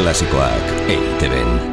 Klasikoak EITB-en.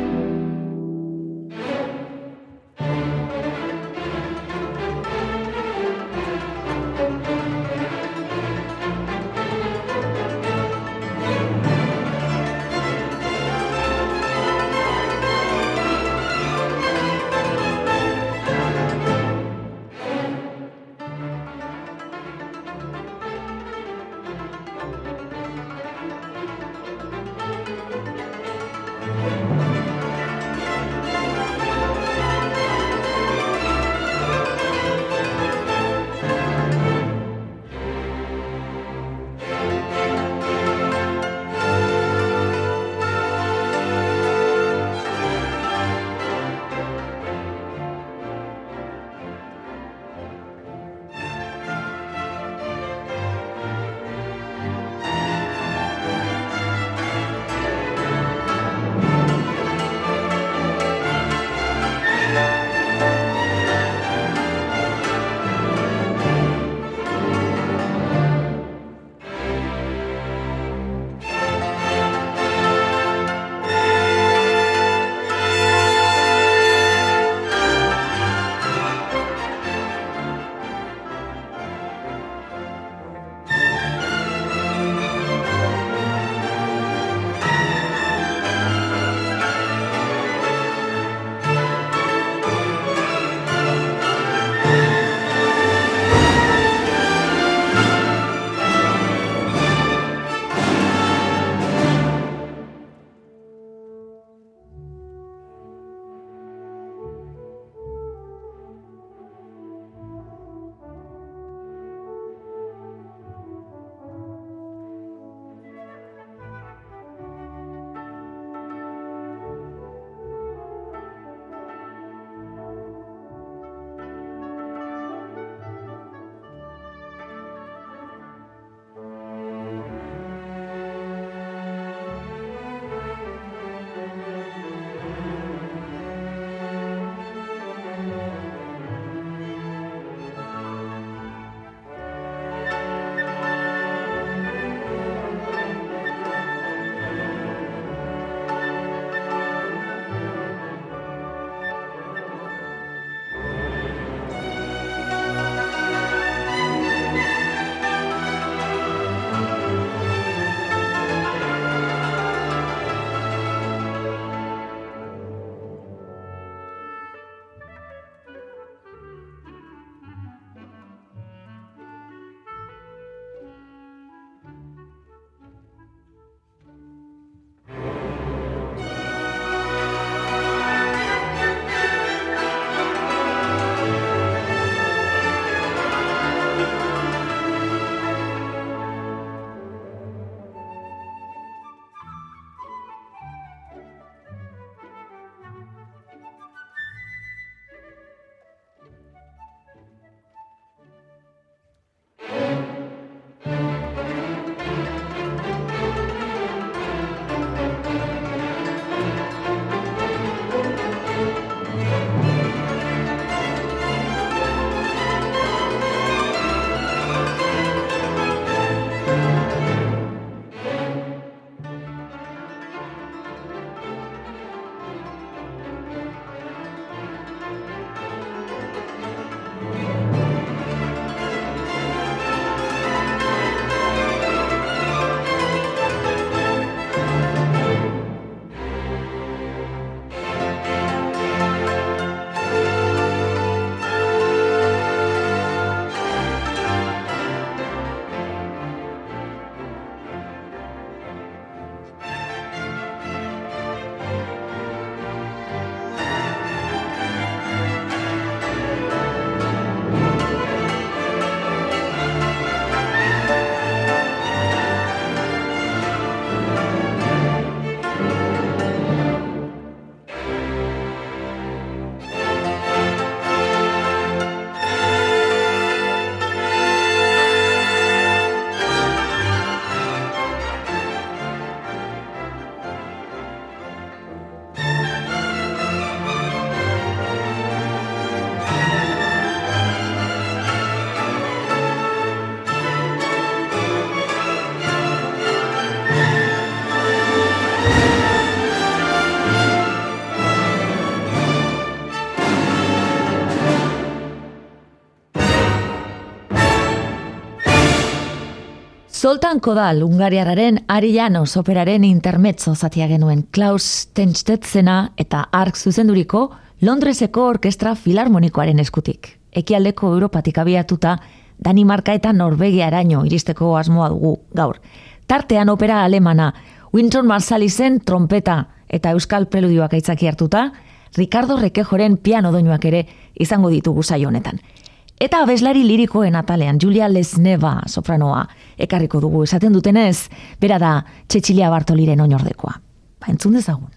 Zoltan Kodal, Ungariararen Arianos operaren intermetzo zatia genuen Klaus Tenstetzena eta Ark zuzenduriko Londreseko Orkestra Filarmonikoaren eskutik. Ekialdeko Europatik abiatuta, Danimarka eta Norvegia araño iristeko asmoa dugu gaur. Tartean opera alemana, Winton Marsalisen trompeta eta Euskal Preludioak aitzaki hartuta, Ricardo Rekejoren piano doinuak ere izango ditugu saio honetan. Eta abeslari lirikoen atalean, Julia Lesneva sopranoa, ekarriko dugu esaten dutenez, bera da Txetxilia Bartoliren oinordekoa. Ba, entzun dezagun.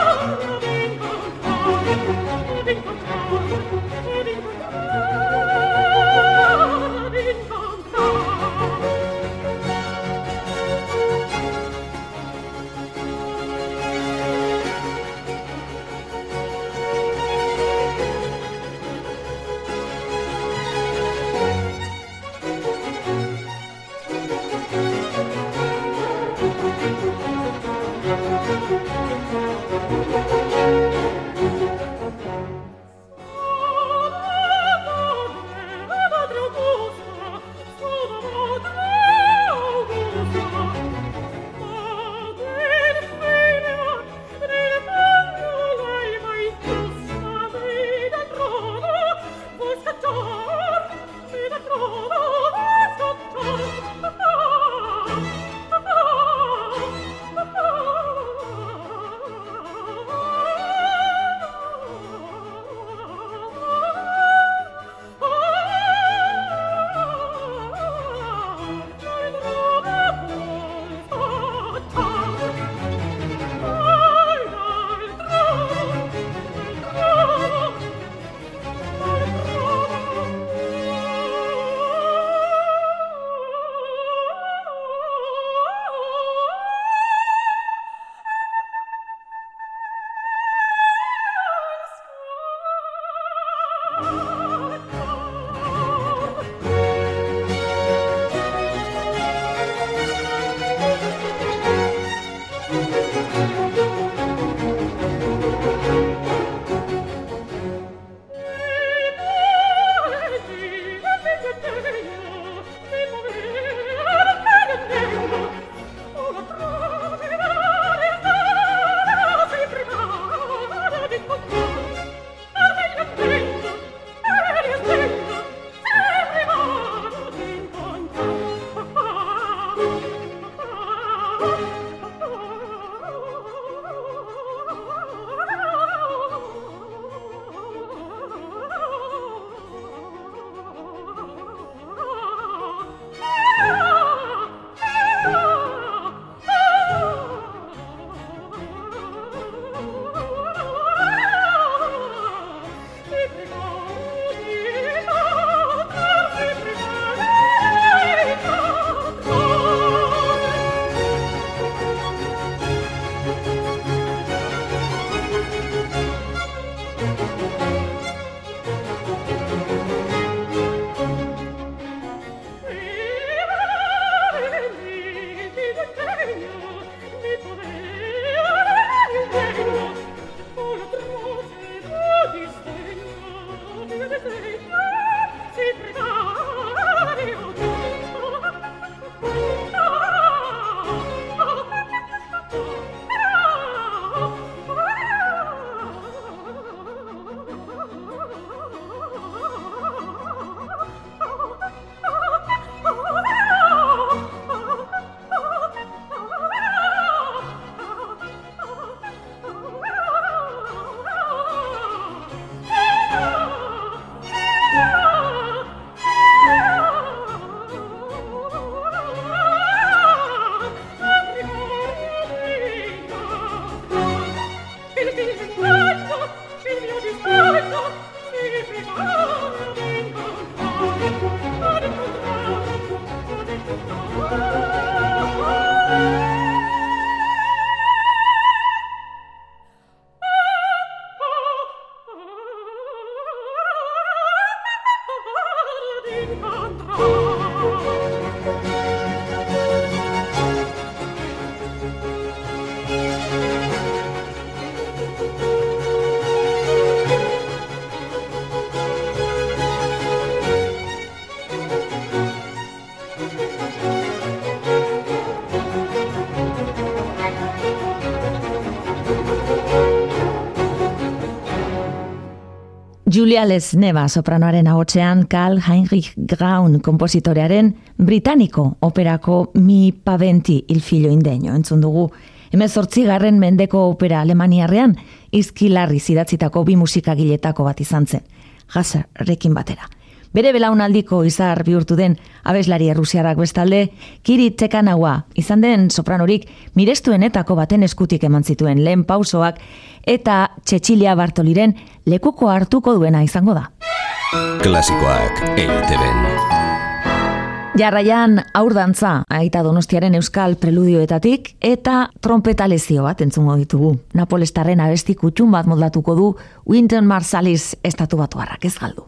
Julia Lesneva sopranoaren ahotsean Karl Heinrich Graun kompositorearen britaniko operako Mi Paventi il figlio indegno entzun dugu. Hemezortzi mendeko opera alemaniarrean izkilarri zidatzitako bi musikagiletako bat izan zen. Jasarrekin batera. Bere belaunaldiko izar bihurtu den abeslari errusiarak bestalde, kiri txekanaua izan den sopranorik mirestuenetako baten eskutik eman zituen lehen pausoak eta Txetxilia Bartoliren lekuko hartuko duena izango da. Klasikoak eiteben. Jarraian aurdantza aita donostiaren euskal preludioetatik eta trompeta lezio bat entzungo ditugu. Napolestarren abesti kutxun bat moldatuko du Winton Marsalis estatu batuarrak ez galdu.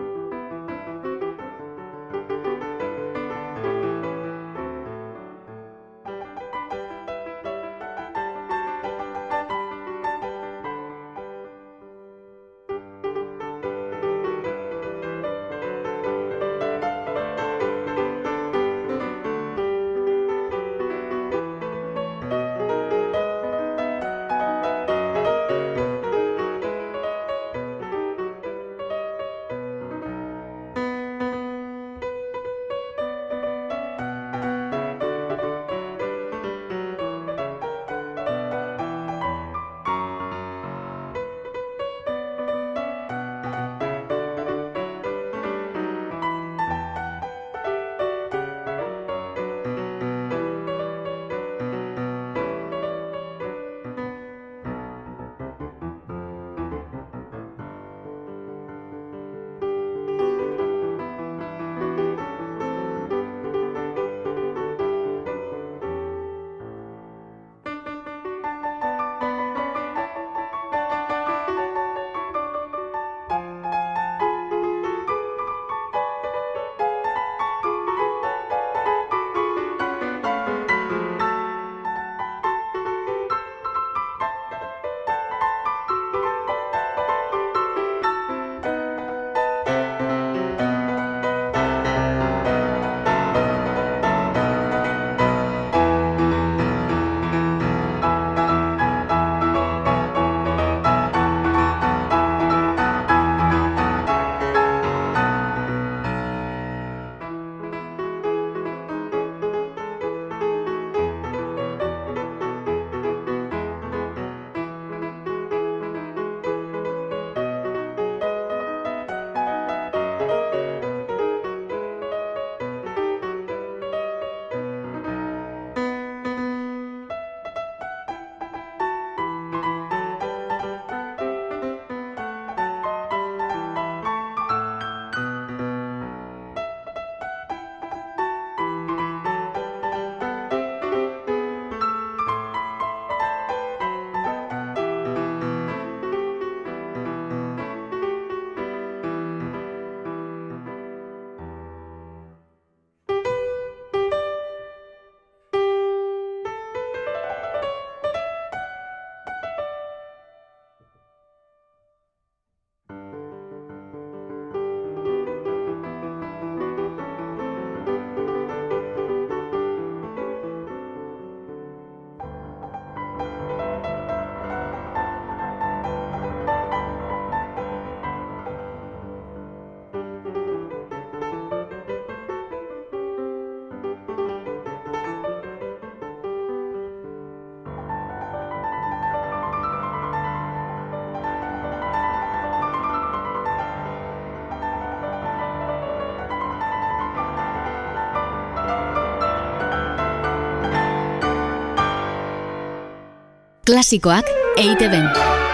Klasikoak EITB.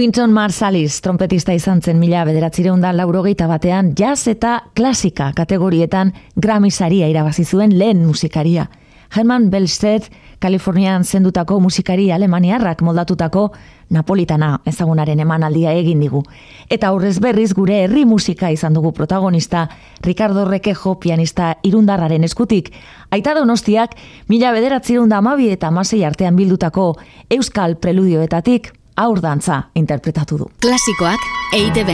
Winton Marsalis, trompetista izan zen mila bederatzireun da laurogeita batean, jazz eta klasika kategorietan Grammy saria irabazi zuen lehen musikaria. Herman Belstedt, Kalifornian zendutako musikari alemaniarrak moldatutako Napolitana ezagunaren emanaldia egin digu. Eta aurrez berriz gure herri musika izan dugu protagonista, Ricardo Rekejo pianista irundarraren eskutik. Aita donostiak, mila bederatzireun da amabi eta masei artean bildutako Euskal Preludioetatik aurdantza interpretatu du. Klasikoak eite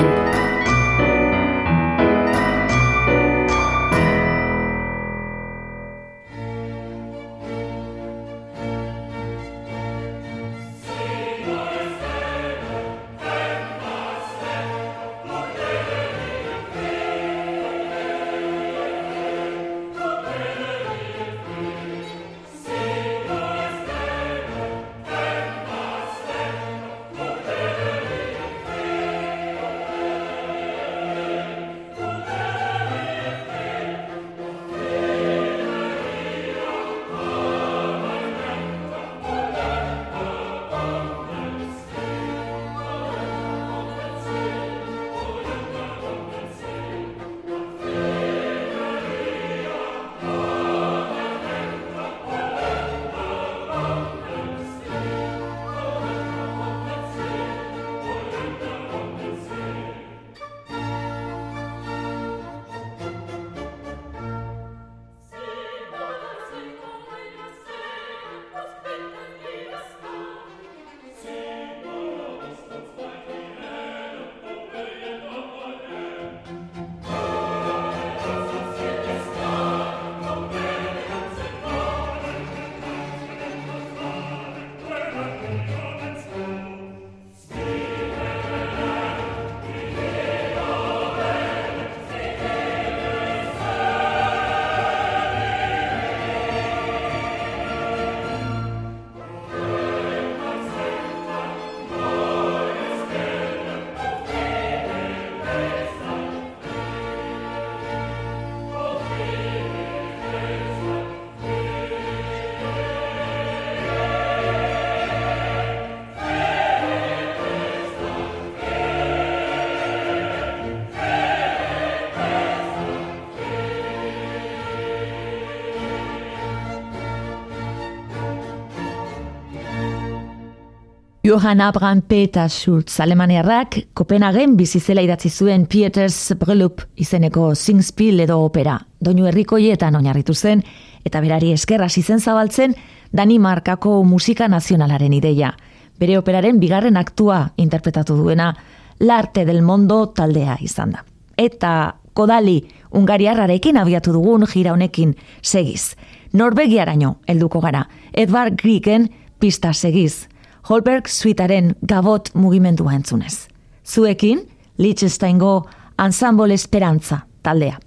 Johann Abraham Peter Schultz Alemaniarrak Kopenhagen bizizela idatzi zuen Pieters Brelup izeneko singspiel edo opera. Doinu herrikoietan oinarritu zen eta berari eskerra zen zabaltzen Danimarkako musika nazionalaren ideia. Bere operaren bigarren aktua interpretatu duena Larte del Mondo taldea izan da. Eta Kodali Ungariarrarekin abiatu dugun gira honekin segiz. Norvegiaraino helduko gara. Edward Griegen pista segiz. Holberg suitaren gabot mugimendua entzunez. Zuekin, Liechtensteingo Ensemble Esperantza taldea.